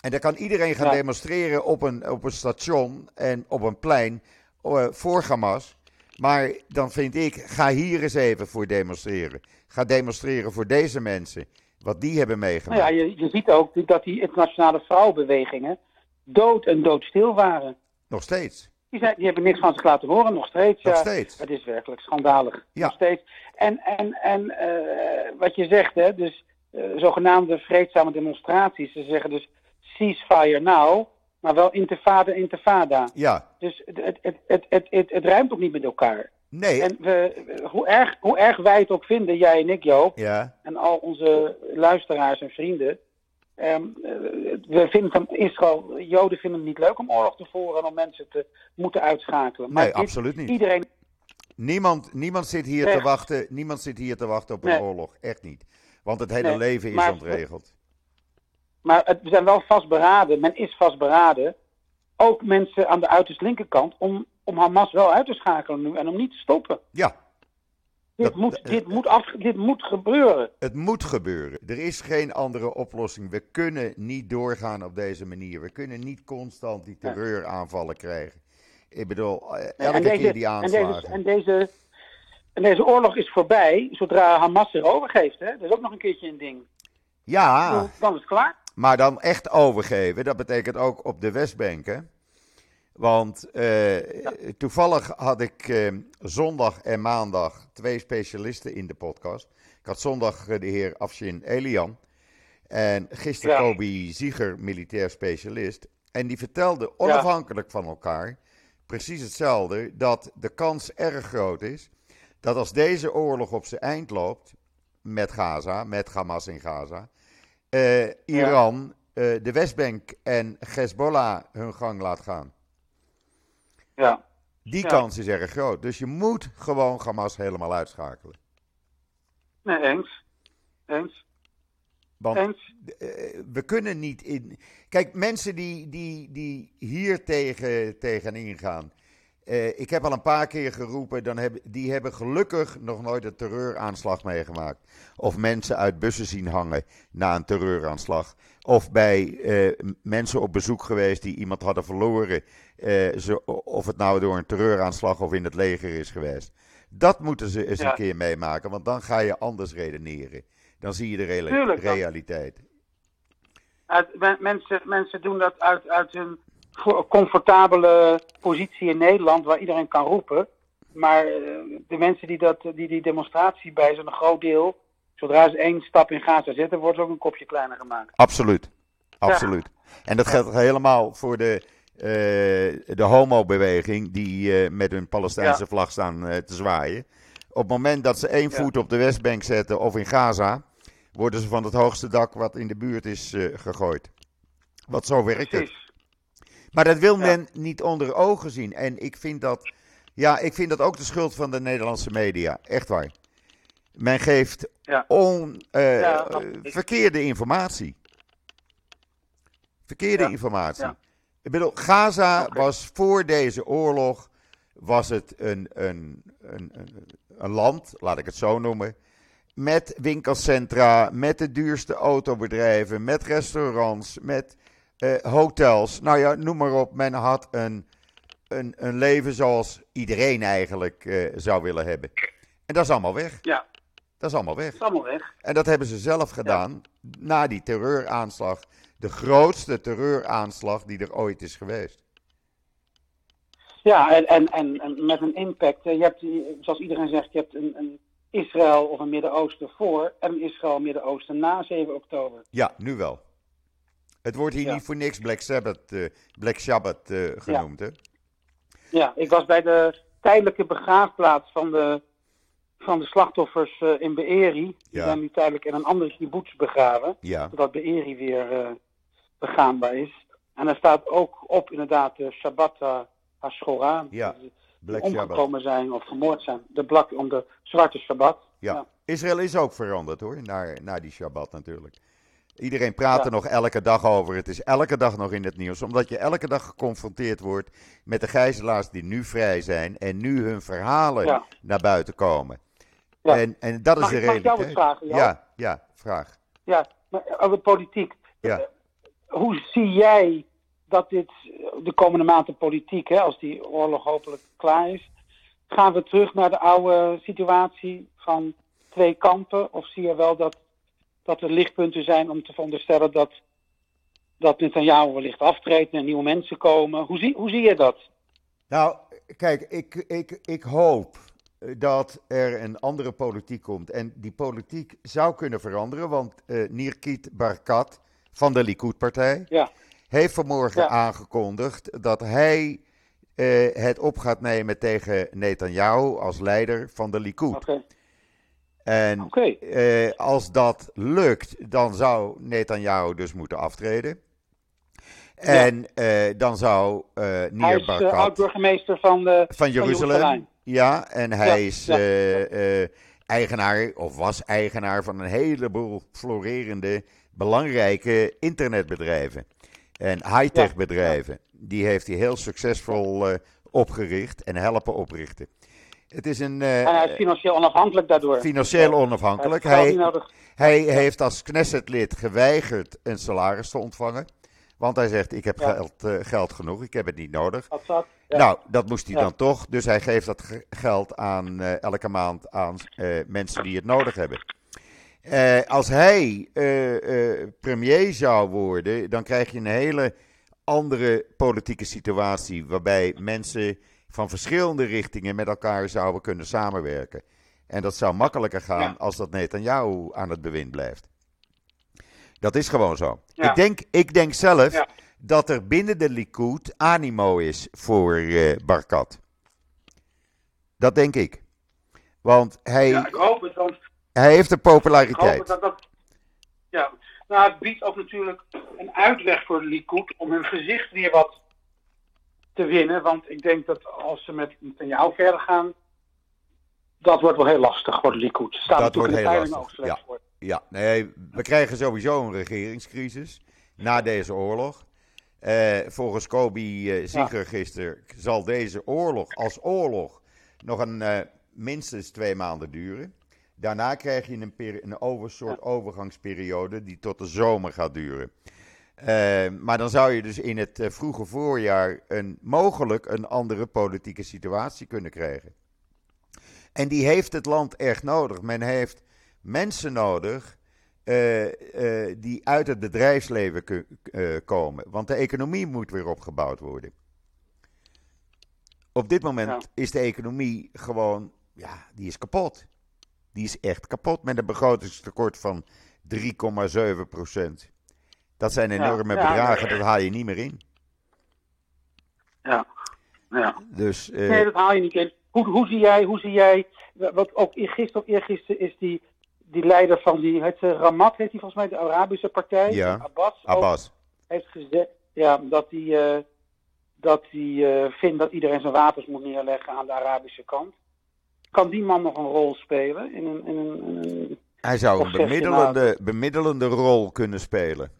En dan kan iedereen gaan ja. demonstreren op een, op een station en op een plein uh, voor Hamas. Maar dan vind ik, ga hier eens even voor demonstreren. Ga demonstreren voor deze mensen. Wat die hebben meegemaakt. Nou ja, je, je ziet ook dat die internationale vrouwenbewegingen dood en doodstil waren. Nog steeds. Die, zijn, die hebben niks van zich laten horen, nog steeds. Nog ja. steeds. Het is werkelijk schandalig. Ja. Nog steeds. En, en, en uh, wat je zegt, hè, dus uh, zogenaamde vreedzame demonstraties. Ze zeggen dus ceasefire now, maar wel intifada, intifada. Ja. Dus het, het, het, het, het, het, het ruimt ook niet met elkaar. Nee. En we, hoe, erg, hoe erg wij het ook vinden, jij en ik Joop, ja. en al onze luisteraars en vrienden. Um, we vinden van Israël, Joden vinden het niet leuk om oorlog te voeren en om mensen te moeten uitschakelen. Maar nee, dit, absoluut niet. Iedereen. Niemand, niemand, zit hier te wachten, niemand zit hier te wachten op een Nee. oorlog. Echt niet. Want het hele Nee, leven is maar- ontregeld. Maar het, we zijn wel vastberaden, men is vastberaden, ook mensen aan de uiterst linkerkant, om, om Hamas wel uit te schakelen nu en om niet te stoppen. Ja, Dit, Dat- moet, dit, moet af, dit moet gebeuren. het moet gebeuren. Er is geen andere oplossing. We kunnen niet doorgaan op deze manier. We kunnen niet constant die terreuraanvallen krijgen. Ik bedoel, eh, En elke deze- keer die en aanslagen. deze, en, deze, en deze oorlog is voorbij zodra Hamas zich overgeeft. Hè? Dat is ook nog een keertje een ding. Ja, Dan is het klaar. Maar dan echt overgeven, dat betekent ook op de Westbank. Hè? Want eh, toevallig had ik eh, zondag en maandag twee specialisten in de podcast. Ik had zondag eh, de heer Afshin Elian en gisteren Ja. Kobi Zieger, militair specialist. En die vertelden onafhankelijk van elkaar precies hetzelfde: dat de kans erg groot is dat als deze oorlog op zijn eind loopt met Gaza, met Hamas in Gaza, eh, Iran eh, de Westbank en Hezbollah hun gang laat gaan. Ja. Die Ja. kans is erg groot. Dus je moet gewoon Hamas helemaal uitschakelen. Nee, eens. Eens. Want Eens. eh, we kunnen niet in. Kijk, mensen die, die, die hier tegen, tegenin gaan. Eh, ik heb al een paar keer geroepen, dan hebben, die hebben gelukkig nog nooit een terreuraanslag meegemaakt. Of mensen uit bussen zien hangen na een terreuraanslag. Of bij eh, mensen op bezoek geweest die iemand hadden verloren. eh, zo, of het nou door een terreuraanslag of in het leger is geweest. Dat moeten ze eens Ja. een keer meemaken, want dan ga je anders redeneren. Dan zie je de Tuurlijk, realiteit. Uit, men- mensen, mensen doen dat uit, uit hun comfortabele positie in Nederland, waar iedereen kan roepen. Maar eh, de mensen die, dat, die die demonstratie bij zo'n groot deel, zodra ze één stap in Gaza zetten, wordt ze ook een kopje kleiner gemaakt. Absoluut. Absoluut. En dat geldt helemaal voor de, eh, de homobeweging die eh, met hun Palestijnse Ja. vlag staan te zwaaien. Op het moment dat ze één Ja. voet op de Westbank zetten of in Gaza, worden ze van het hoogste dak wat in de buurt is gegooid. Want zo werkt het. Maar dat wil Ja. men niet onder ogen zien. En ik vind dat, ja, ik vind dat ook de schuld van de Nederlandse media. Echt waar. Men geeft Ja. on, eh, Ja, eh, verkeerde informatie. Verkeerde informatie. Ik bedoel, Gaza was voor deze oorlog was het een, een, een, een, een land, laat ik het zo noemen, met winkelcentra, met de duurste autobedrijven, met restaurants, met eh, hotels. Nou ja, noem maar op. Men had een, een, een leven zoals iedereen eigenlijk eh, zou willen hebben. En dat is allemaal weg. Ja, Dat is allemaal weg. is allemaal weg. En dat hebben ze zelf gedaan na die terreuraanslag. De grootste terreuraanslag die er ooit is geweest. Ja, en, en, en, en met een impact. Je hebt, zoals iedereen zegt, je hebt een, een Israël of een Midden-Oosten voor en een Israël Midden-Oosten na 7 oktober. Ja, nu wel. Het wordt hier Ja. niet voor niks Black Sabbath, eh, Black Sabbath eh, genoemd, hè? Ja, ik was bij de tijdelijke begraafplaats van de, van de slachtoffers eh, in Be'eri. Die Ja. zijn nu tijdelijk in een andere kibbutz begraven, Ja, zodat Be'eri weer begaanbaar is. En er staat ook op inderdaad de Shabbat ha- HaShora. Ja, die Black Sabbath. omgekomen zijn of vermoord zijn. De blak om de zwarte Shabbat. Ja. Ja. Israël is ook veranderd hoor, naar, naar die Shabbat natuurlijk. Iedereen praat er nog elke dag over. Het is elke dag nog in het nieuws. Omdat je elke dag geconfronteerd wordt met de gijzelaars die nu vrij zijn. En nu hun verhalen Ja. naar buiten komen. Ja. En, en dat is Mag de ik- mag ik jou wat vragen, ja, ja, vraag. Ja, maar over politiek. Ja. Eh, Hoe zie jij dat dit de komende maanden politiek, hè, als die oorlog hopelijk klaar is, gaan we terug naar de oude situatie van twee kampen? Of zie je wel dat, dat er lichtpunten zijn om te veronderstellen dat, dat Netanyahu wellicht aftreedt en nieuwe mensen komen? Hoe zie, hoe zie je dat? Nou, kijk, ik, ik, ik hoop dat er een andere politiek komt. En die politiek zou kunnen veranderen, want eh Nirkit Barkat van de Likud-partij Ja, heeft vanmorgen Ja. aangekondigd dat hij eh, het op gaat nemen tegen Netanyahu als leider van de Likud. En eh, als dat lukt, dan zou Netanyahu dus moeten aftreden. En eh, dan zou eh Hij Nir is eh, Barkat oud-burgemeester van, de, van Jeruzalem. Ja, en hij Ja, is ja. eh, eh, eigenaar, of was eigenaar van een heleboel florerende, belangrijke internetbedrijven. En high-tech bedrijven. Die heeft hij heel succesvol eh, opgericht en helpen oprichten. Het is een eh, en hij is financieel onafhankelijk daardoor. financieel Hij onafhankelijk. heeft Hij, nodig. hij heeft als Knesset-lid geweigerd een salaris te ontvangen. Want hij zegt, ik heb Ja. geld, eh, geld genoeg, ik heb het niet nodig. Ja. Nou, dat moest hij Ja. dan toch. Dus hij geeft dat ge- geld aan eh, elke maand aan mensen die het nodig hebben. Als hij premier zou worden, dan krijg je een hele andere politieke situatie. Waarbij mensen van verschillende richtingen met elkaar zouden kunnen samenwerken. En dat zou makkelijker gaan Ja. als dat Netanyahu aan het bewind blijft. Dat is gewoon zo. Ja. Ik, denk, ik denk zelf Ja. dat er binnen de Likud animo is voor eh, Barkat. Dat denk ik. Want hij, Ja, ik hoop het, want hij heeft een ik hoop populariteit. het dat dat... Ja, nou, het biedt ook natuurlijk een uitweg voor de Likud om hun gezicht weer wat te winnen. Want ik denk dat als ze met jou verder gaan, dat wordt wel heel lastig voor de Likud. Ze staan Dat wordt heel lastig, ja. voor. Ja, nee, we krijgen sowieso een regeringscrisis na deze oorlog. Eh, volgens Kobi eh Zieger gisteren zal deze oorlog als oorlog nog een, eh, minstens twee maanden duren. Daarna krijg je een, een over, soort overgangsperiode die tot de zomer gaat duren. Eh, maar dan zou je dus in het eh, vroege voorjaar een, mogelijk een andere politieke situatie kunnen krijgen. En die heeft het land echt nodig. Men heeft mensen nodig eh, eh, die uit het bedrijfsleven komen. Want de economie moet weer opgebouwd worden. Op dit moment Ja. is de economie gewoon, ja, die is kapot. Die is echt kapot met een begrotingstekort van 3,7 procent. Dat zijn enorme Ja, ja. bedragen, dat haal je niet meer in. Ja, ja. Dus eh, Nee, dat haal je niet in. Hoe, hoe, zie jij, hoe zie jij, wat ook gisteren of eergisteren is die, die leider van die, het Ramat heet die volgens mij, de Arabische partij, Ja, Abbas, Abbas. heeft gezegd ja, dat hij eh, dat hij eh, vindt dat iedereen zijn wapens moet neerleggen aan de Arabische kant. Kan die man nog een rol spelen in een, in een, in een Hij zou een bemiddelende, bemiddelende rol kunnen spelen.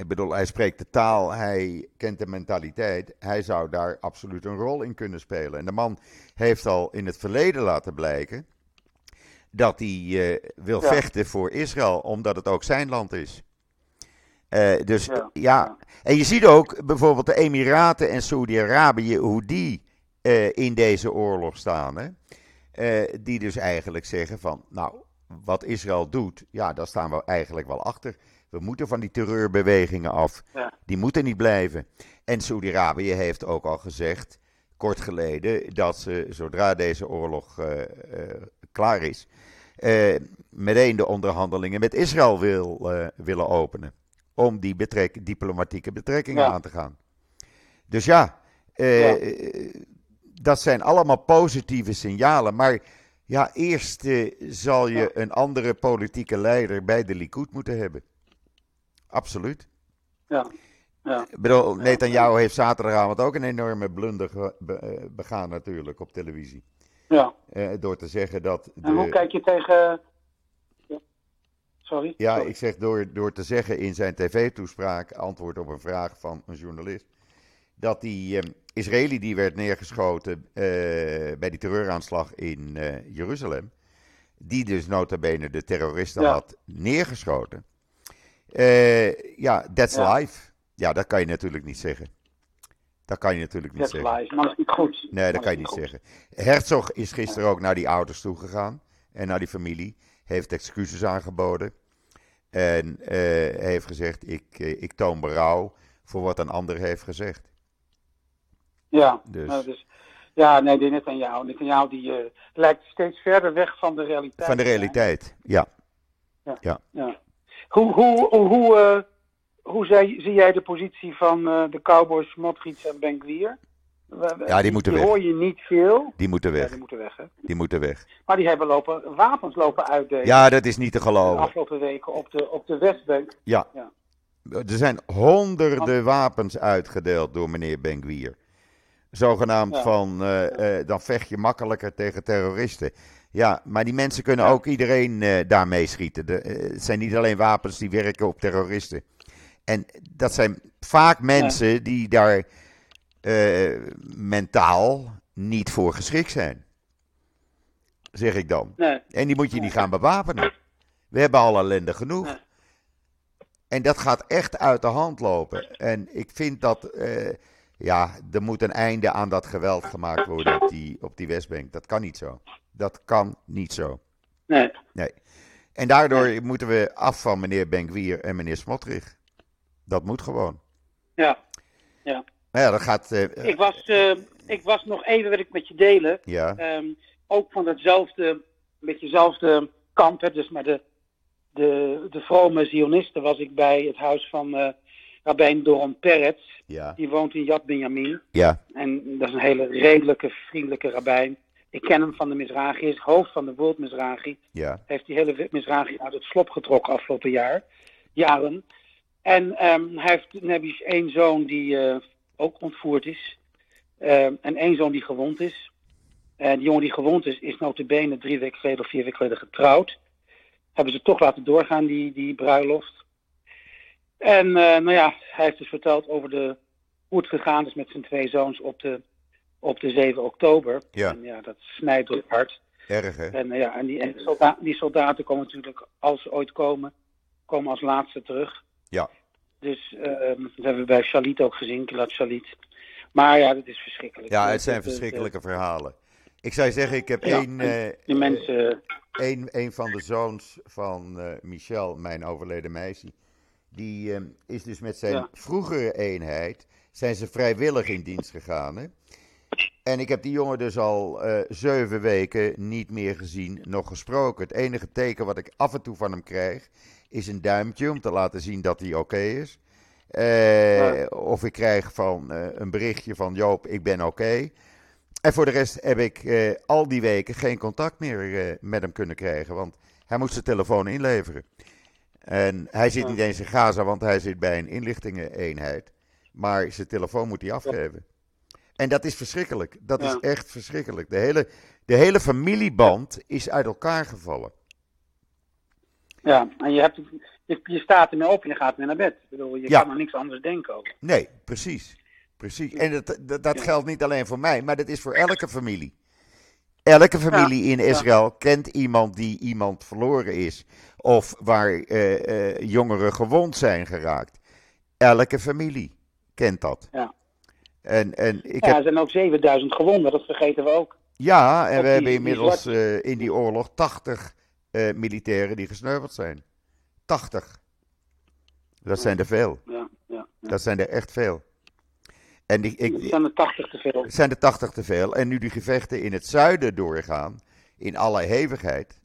Ik bedoel, hij spreekt de taal, hij kent de mentaliteit. Hij zou daar absoluut een rol in kunnen spelen. En de man heeft al in het verleden laten blijken dat hij eh, wil Ja. vechten voor Israël, omdat het ook zijn land is. Eh, dus ja. En je ziet ook bijvoorbeeld de Emiraten en Saudi-Arabië, hoe die eh, in deze oorlog staan. Hè? Die dus eigenlijk zeggen van, nou, wat Israël doet, ja, daar staan we eigenlijk wel achter. We moeten van die terreurbewegingen af. Ja. Die moeten niet blijven. En Saudi-Arabië heeft ook al gezegd, kort geleden, dat ze zodra deze oorlog uh, uh, klaar is, uh, meteen de onderhandelingen met Israël wil, willen openen. Om die betrek diplomatieke betrekkingen ja. aan te gaan. Dus ja, ja, dat zijn allemaal positieve signalen. Maar ja, eerst zal je een andere politieke leider bij de Likud moeten hebben. Absoluut. Ja. Ja. Ik bedoel, Netanyahu heeft zaterdagavond ook een enorme blunder begaan natuurlijk op televisie. Ja. Uh, door te zeggen dat... De... En hoe kijk je tegen... Sorry? Ja, Sorry. ik zeg door, door te zeggen in zijn tv-toespraak, antwoord op een vraag van een journalist, dat die uh, Israëli die werd neergeschoten uh, bij die terreuraanslag in Jeruzalem, die dus nota bene de terroristen Ja. had neergeschoten, ja, that's Ja. life. Ja, dat kan je natuurlijk niet zeggen. Dat kan je natuurlijk niet That's zeggen. lies, maar dat is niet goed. Nee, dat kan je niet goed. zeggen. Herzog is gisteren ook naar die ouders toegegaan en naar die familie. Heeft excuses aangeboden. En eh, heeft gezegd: ik, eh, ik toon berouw voor wat een ander heeft gezegd. Ja, Dus. nou, dus, ja, nee, die Netanyahu. Netanyahu die eh, lijkt steeds verder weg van de realiteit. Van de realiteit, ja. Ja. Hoe, hoe, hoe, hoe, eh, hoe zei- zie jij de positie van eh, de Cowboys, Motrits en Ben Gwier? We- we- Ja, die moeten weg. hoor je niet veel. Die moeten Ja, weg. die moeten weg, hè. Die moeten weg. Maar die hebben lopen, wapens lopen uitdelen. Ja, dat is niet te de geloven. afgelopen weken op de, op de Westbank. Ja. Ja. Er zijn honderden wapens uitgedeeld door meneer Ben-Gvir. Zogenaamd Ja. van, eh, dan vecht je makkelijker tegen terroristen. Ja, maar die mensen kunnen Ja. ook iedereen eh, daarmee schieten. De, eh, het zijn niet alleen wapens die werken op terroristen. En dat zijn vaak mensen die daar eh, mentaal niet voor geschikt zijn. Zeg ik dan. Nee. En die moet je niet gaan bewapenen. We hebben al ellende genoeg. Nee. En dat gaat echt uit de hand lopen. En ik vind dat, ja, er moet een einde aan dat geweld gemaakt worden op die, op die Westbank. Dat kan niet zo. Dat kan niet zo. Nee. Nee. En daardoor moeten we af van meneer Benkwier en meneer Smotrich. Dat moet gewoon. Ja. Maar ja, dat gaat. eh, Ik was, eh, ik was nog even, wil ik met je delen. ja, Ehm, ook van datzelfde, een beetje dezelfde kamp, hè, dus maar de, de, de vrome Zionisten was ik bij het huis van eh Rabijn Doron Peretz. ja, Die woont in Yad Benjamin. ja, En dat is een hele redelijke, vriendelijke rabbijn. Ik ken hem van de Mizrahi, is hoofd van de World Mizrahi. ja, Heeft die hele Mizrahi uit het slop getrokken afgelopen jaar, jaren. En ehm, hij heeft je één zoon die eh, ook ontvoerd is. Ehm, en één zoon die gewond is. En die jongen die gewond is, is notabene drie weken geleden of vier weken geleden getrouwd. Hebben ze toch laten doorgaan, die, die bruiloft. En eh, nou ja, hij heeft dus verteld over de, hoe het gegaan is met zijn twee zoons op de, op de 7 oktober. Ja. En ja, dat snijdt door het hart. erg hè? En, eh, ja, en, die, en die, solda- die soldaten komen natuurlijk, als ze ooit komen, komen als laatste terug. Ja. Dus eh, dat hebben we bij Shalit ook gezien, Gilad Shalit. Maar ja, dat is verschrikkelijk. Ja, het zijn de- verschrikkelijke verhalen. Ik zou zeggen, ik heb Ja, één, eh, Die mensen, een, een van de zoons van eh, Michel, mijn overleden meisje, die eh, is dus met zijn Ja. vroegere eenheid, zijn ze vrijwillig in dienst gegaan. Hè? En ik heb die jongen dus al eh, zeven weken niet meer gezien, nog gesproken. Het enige teken wat ik af en toe van hem krijg, is een duimpje om te laten zien dat hij oké is. Eh, Ja. Of ik krijg van eh, een berichtje van Joop, ik ben oké. En voor de rest heb ik al die weken geen contact meer met hem kunnen krijgen, want hij moest zijn telefoon inleveren. En hij zit niet eens in Gaza, want hij zit bij een inlichtingeneenheid. Maar zijn telefoon moet hij afgeven. En dat is verschrikkelijk. Dat is echt verschrikkelijk. De hele, de hele familieband is uit elkaar gevallen. ja, en je, hebt, je, je staat ermee op en je gaat weer naar bed. Ik bedoel, je Ja. kan er niks anders denken over. Nee, precies. precies. En dat, dat, dat Ja. geldt niet alleen voor mij, maar dat is voor elke familie. Elke familie in Israël kent iemand die iemand verloren is. Of waar eh, eh, jongeren gewond zijn geraakt. Elke familie kent dat. Ja. En, en ik ja, heb, er zijn ook 7000 gewonden, dat vergeten we ook. ja, en we die- hebben die inmiddels eh, in die oorlog 80 eh, militairen die gesneuveld zijn. 80. Dat zijn er veel. Ja, ja. Dat zijn er echt veel. En die, ik, Het zijn er 80 te veel. zijn er 80 te veel. En nu die gevechten in het zuiden doorgaan, in alle hevigheid.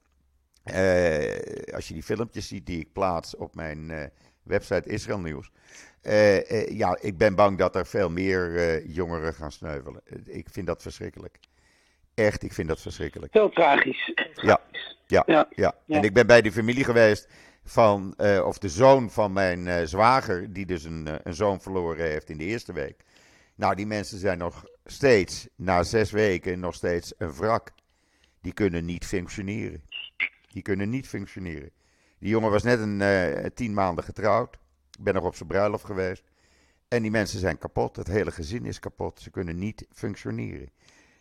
eh, als je die filmpjes ziet die ik plaats op mijn eh, website Israël Nieuws. eh, ja, ik ben bang dat er veel meer jongeren gaan sneuvelen. Ik vind dat verschrikkelijk. Echt, ik vind dat verschrikkelijk. Heel tragisch. Ja, ja, Ja. ja. En ik ben bij de familie geweest van, of de zoon van mijn zwager, die dus een, een zoon verloren heeft in de eerste week. Nou, die mensen zijn nog steeds, na zes weken, nog steeds een wrak. Die kunnen niet functioneren. Die kunnen niet functioneren. Die jongen was net een eh, tien maanden getrouwd. Ik ben nog op zijn bruiloft geweest. En die mensen zijn kapot. Het hele gezin is kapot. Ze kunnen niet functioneren.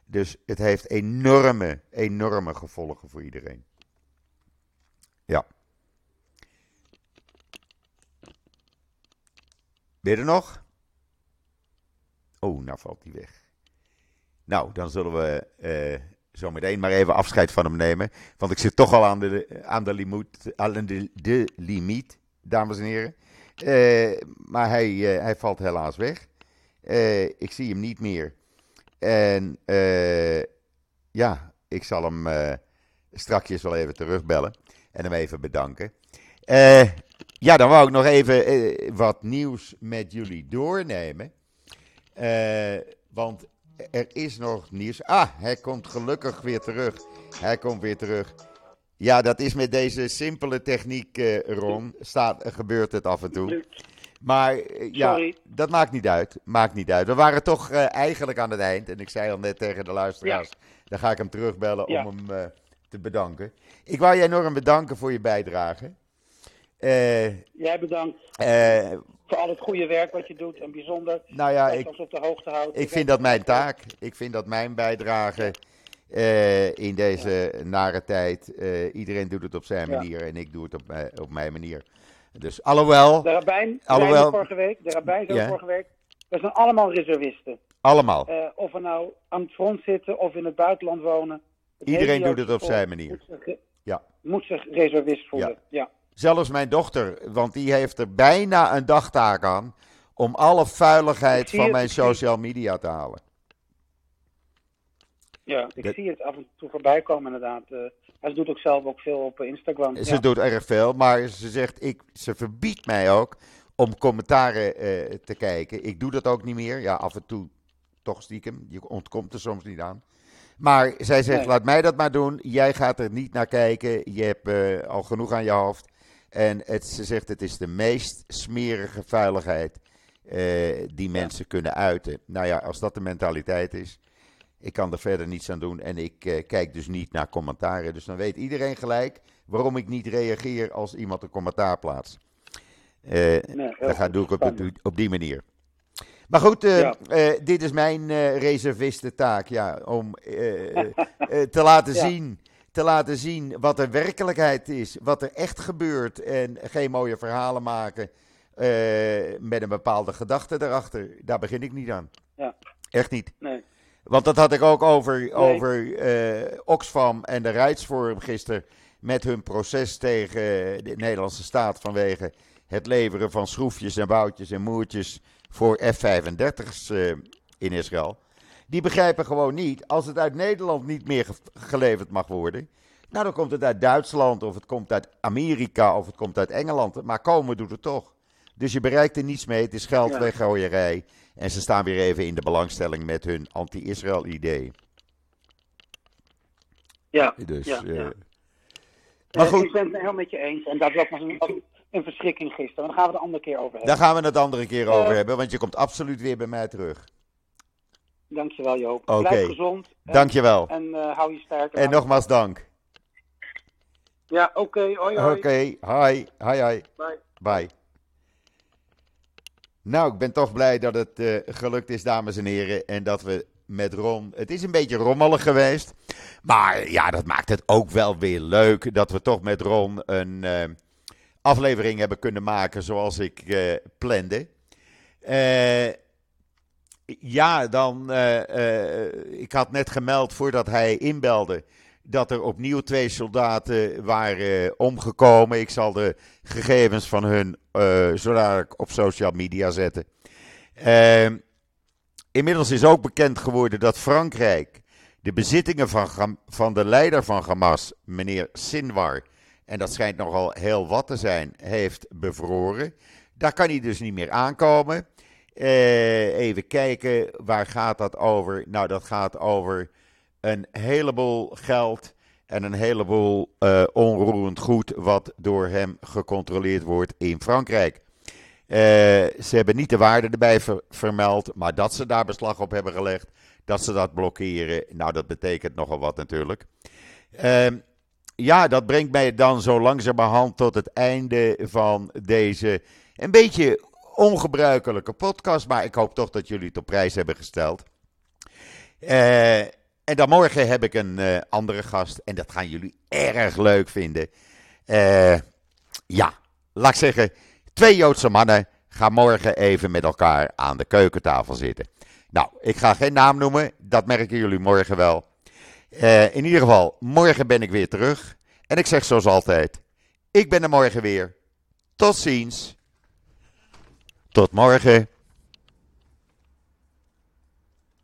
Dus het heeft enorme, enorme gevolgen voor iedereen. Ja. Ben je er nog? Oh, nou valt hij weg. Nou, dan zullen we eh, zo meteen maar even afscheid van hem nemen. Want ik zit toch al aan de, aan de, limiet, aan de, de limiet, dames en heren. Eh, maar hij, eh, hij valt helaas weg. Ik zie hem niet meer. En ja, ik zal hem strakjes wel even terugbellen en hem even bedanken. Ja, dan wou ik nog even wat nieuws met jullie doornemen. Eh, want er is nog nieuws. Ah, hij komt gelukkig weer terug. Hij komt weer terug. Ja, dat is met deze simpele techniek, eh, Ron. Staat, gebeurt het af en toe. Maar eh, ja, Sorry. dat maakt niet uit. Maakt niet uit. We waren toch eigenlijk aan het eind. En ik zei al net tegen de luisteraars. Dan ga ik hem terugbellen Ja. om hem te bedanken. Ik wou je enorm bedanken voor je bijdrage. Eh, Jij bedankt eh, voor al het goede werk wat je doet. En bijzonder nou ja, dat ik, ons op de hoogte houdt. ik vind dat mijn taak. Ik vind dat mijn bijdrage eh, in deze nare tijd. iedereen doet het op zijn Ja. manier en ik doe het op, mijn- op mijn manier. Dus alhoewel, De rabbijn, Alhoewel- vorige week, de rabbijn Ja. vorige week, we zijn allemaal reservisten. allemaal. Of we nou aan het front zitten of in het buitenland wonen. Het Iedereen doet het op zijn manier. Moet zich, Ja. moet zich reservist voelen. Ja. Zelfs mijn dochter, want die heeft er bijna een dagtaak aan om alle vuiligheid van mijn social media te halen. Ja, ik Dat- zie het af en toe voorbij komen inderdaad. Eh, hij doet ook zelf ook veel op eh, Instagram. Ze ja. doet erg veel, maar ze zegt, ik, ze verbiedt mij ook om commentaren eh, te kijken. Ik doe dat ook niet meer. Ja, af en toe toch stiekem. Je ontkomt er soms niet aan. Maar zij zegt, Nee. laat mij dat maar doen. Jij gaat er niet naar kijken. Je hebt eh, al genoeg aan je hoofd. En het, ze zegt, het is de meest smerige vuiligheid eh, die mensen kunnen uiten. Nou ja, als dat de mentaliteit is, ik kan er verder niets aan doen. En ik eh, kijk dus niet naar commentaren. Dus dan weet iedereen gelijk waarom ik niet reageer als iemand een commentaar plaatst. Nee, heel dat ga, doe ik op, op die manier. Maar goed, Ja. dit is mijn reservistentaak. Ja, om te, laten Ja. zien, te laten zien wat de werkelijkheid is. Wat er echt gebeurt. En geen mooie verhalen maken eh, met een bepaalde gedachte erachter. Daar begin ik niet aan. Ja. Echt niet. Nee. Want dat had ik ook over, over eh, Oxfam en de Rijksforum gisteren. Met hun proces tegen de Nederlandse staat vanwege het leveren van schroefjes en boutjes en moertjes voor F-35's eh, in Israël. Die begrijpen gewoon niet, als het uit Nederland niet meer ge- geleverd mag worden. Nou, dan komt het uit Duitsland of het komt uit Amerika of het komt uit Engeland. Maar komen doet het toch. Dus je bereikt er niets mee. Het is geld weggooierij. En ze staan weer even in de belangstelling met hun anti-Israël idee. Ja. Dus, Ja, eh, ja. Maar Eh, goed. Ik ben het heel met je eens. En dat was een, een verschrikking gisteren. Daar gaan we het een andere keer over hebben. daar gaan we het andere keer over Eh. hebben, want je komt absoluut weer bij mij terug. Dankjewel Joop. Oké. Blijf gezond. En, Dankjewel. En eh, hou je sterk. En nogmaals dank. Ja, oké. Hoi, hoi. Oké, hi, hi, hi. Bye. Bye. Nou, ik ben toch blij dat het eh, gelukt is, dames en heren. En dat we met Ron. Het is een beetje rommelig geweest. Maar ja, dat maakt het ook wel weer leuk. Dat we toch met Ron een eh, aflevering hebben kunnen maken zoals ik eh plande. Ja, dan. eh, eh, ik had net gemeld voordat hij inbelde. Dat er opnieuw twee soldaten waren eh, omgekomen. Ik zal de gegevens van hun eh zo dadelijk op social media zetten. Ehm, Inmiddels is ook bekend geworden dat Frankrijk de bezittingen van, van de leider van Hamas, meneer Sinwar, en dat schijnt nogal heel wat te zijn, heeft bevroren. Daar kan hij dus niet meer aankomen. Uh, even kijken, waar gaat dat over? Nou, dat gaat over een heleboel geld en een heleboel uh, onroerend goed wat door hem gecontroleerd wordt in Frankrijk. Uh, ze hebben niet de waarde erbij ver vermeld, maar dat ze daar beslag op hebben gelegd, dat ze dat blokkeren, nou dat betekent nogal wat natuurlijk. Uh, ja, dat brengt mij dan zo langzamerhand tot het einde van deze een beetje ongebruikelijke podcast, maar ik hoop toch dat jullie het op prijs hebben gesteld. Uh, en dan morgen heb ik een uh, andere gast. En dat gaan jullie erg leuk vinden. Uh, ja, laat ik zeggen. Twee Joodse mannen gaan morgen even met elkaar aan de keukentafel zitten. Nou, ik ga geen naam noemen. Dat merken jullie morgen wel. In ieder geval, morgen ben ik weer terug. En ik zeg zoals altijd: ik ben er morgen weer. Tot ziens. Tot morgen.